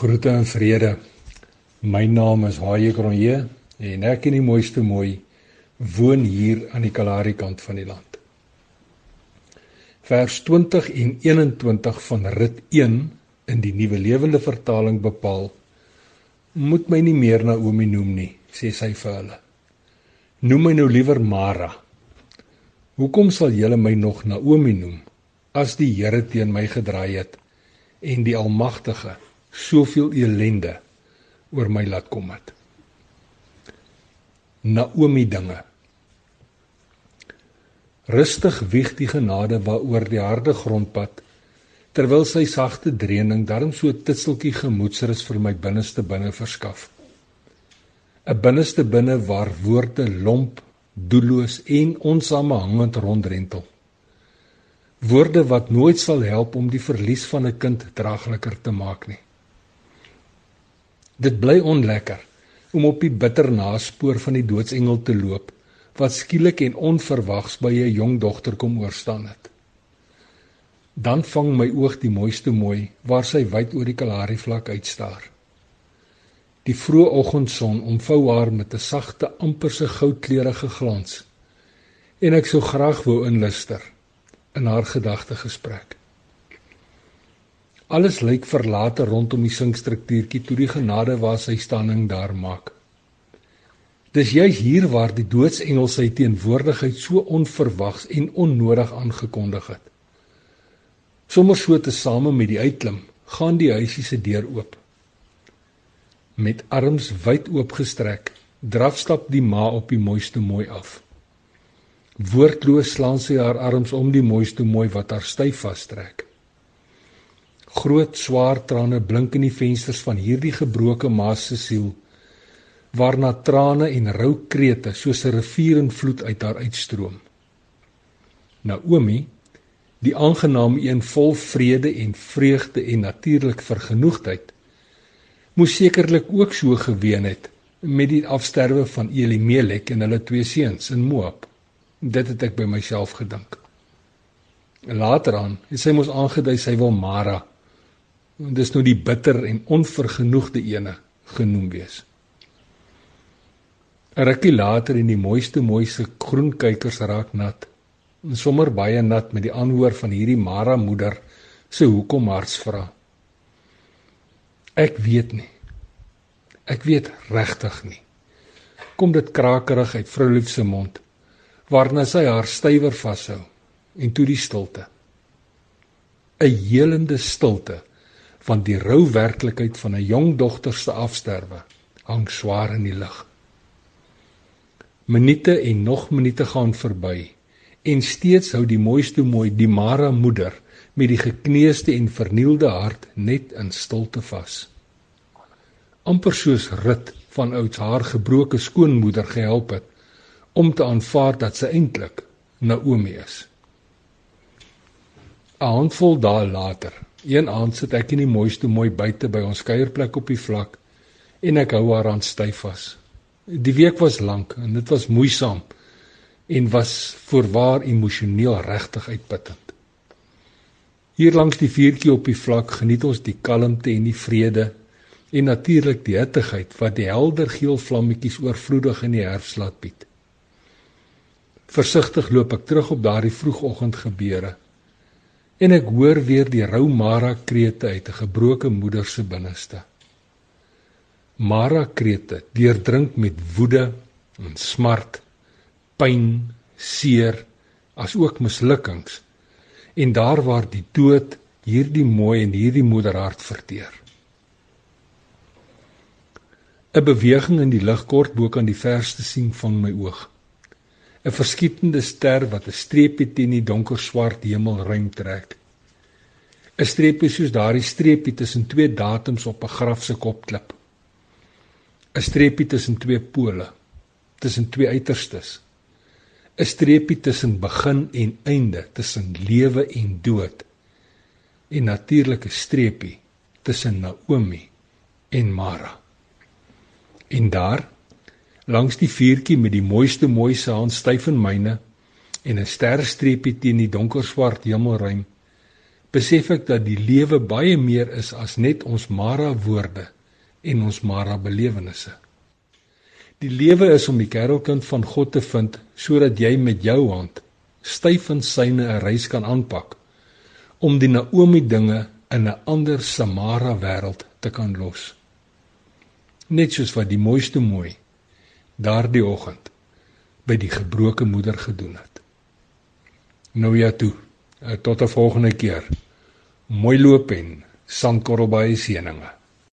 Groete en vrede. My naam is Haie Kronje en ek in die mooiste mooi woon hier aan die Kalahari kant van die land. Vers 20 en 21 van Rit 1 in die Nuwe Lewende Vertaling bepaal moet my nie meer Naomi noem nie, sê sy vir hulle. Noem my nou liewer Mara. Hoekom sal julle my nog Naomi noem as die Here teen my gedraai het en die Almagtige soveel elende oor my laat kom het. Naomi dinge. Rustig wieg die genade waaroor die harde grondpad terwyl sy sagte dreuning darm so titseltjie gemoedsrus vir my binneste binne verskaf. 'n Binneste binne waar woorde lomp, doelloos en onsamehangend rondrentel. Woorde wat nooit sal help om die verlies van 'n kind dragliker te maak nie. Dit bly onlekker om op die bitter naspoor van die doodsengel te loop wat skielik en onverwags by 'n jong dogter kom oorstaan het. Dan vang my oog die mooiste mooi waar sy wyd oor die Kalahari vlak uitstaar. Die vroeë oggendson omvou haar met 'n sagte amperse goudkleurige glans en ek sou graag wou inluister in haar gedagtegesprek. Alles lyk verlate rondom die sinkstruktuurtjie toe die genade waar sy standing daar maak. Dis juis hier waar die doodsengel sy teenwoordigheid so onverwags en onnodig aangekondig het. Sommers so te same met die uitklim, gaan die huisie se deur oop. Met arms wyd oopgestrek, drafstap die ma op die mooiste mooi af. Woordloos slaan sy haar arms om die mooiste mooi wat haar styf vastrek. Groot swaar trane blink in die vensters van hierdie gebroke ma se siel waarna trane en rou krete soos 'n rivier in vloed uit haar uitstroom. Naomi, die aangename een vol vrede en vreugde en natuurlik vergenoegdheid, moes sekerlik ook so geween het met die afsterwe van Elimelek en hulle twee seuns in Moab. Dit het ek by myself gedink. Later aan het sy mos aangedui sy wil Mara dis nou die bitter en onvergenoegde ene genoem wees. 'n Rukkie later in die mooiste mooiste groen kuikers raak nat. En sommer baie nat met die aanhoor van hierdie Mara moeder se hoekom harts vra. Ek weet nie. Ek weet regtig nie. Kom dit krakerig uit vrou Lief se mond waarna sy haar stywer vashou en toe die stilte. 'n Helende stilte want die rou werklikheid van 'n jong dogter se afsterwe hang swaar in die lug. Minute en nog minute gaan verby en steeds hou die mooiste mooi die Mara moeder met die gekneusde en vernielde hart net in stilte vas. amper soos rit van ouds haar gebroke skoonmoeder gehelp het om te aanvaar dat sy eintlik Naomi is. 'n Handvol dae later Een aand sit ek in die mooiste mooi buite by ons kuierplek op die vlak en ek hou haar aan styf vas. Die week was lank en dit was moeisaam en was voorwaar emosioneel regtig uitputtend. Hier langs die vuurtjie op die vlak geniet ons die kalmte en die vrede en natuurlik die hittigheid wat die helder geel vlammetjies oorvloedig in die herfs laat bied. Versigtig loop ek terug op daardie vroegoggend gebeure en ek hoor weer die rou Mara krete uit 'n gebroke moeder se binneste. Mara krete deurdrink met woede en smart, pyn, seer, as ook mislukkings en daar waar die dood hierdie mooi en hierdie moederhart verteer. 'n Beweging in die lug kort bo kan die verste sien vang my oog. 'n verskietende ster wat 'n streepie teen die donker swart hemel ruim trek. 'n Streepie soos daardie streepie tussen twee datums op 'n graf se kopklip. 'n Streepie tussen twee pole, tussen twee uiterstes. 'n Streepie tussen begin en einde, tussen lewe en dood. En natuurlike streepie tussen Naomi en Mara. En daar langs die vuurtjie met die mooiste mooi se hand styf in myne en 'n sterstreepie teen die donker swart hemelruim besef ek dat die lewe baie meer is as net ons Mara woorde en ons Mara belewennisse. Die lewe is om die kerelkind van God te vind sodat jy met jou hand styf in syne 'n reis kan aanpak om die Naomi dinge in 'n ander Samara wêreld te kan los. Net soos wat die mooiste mooi daardie oggend by die gebroke moeder gedoen het. Nou ja toe, tot 'n volgende keer. Mooi loop en sandkorrel baie seëninge.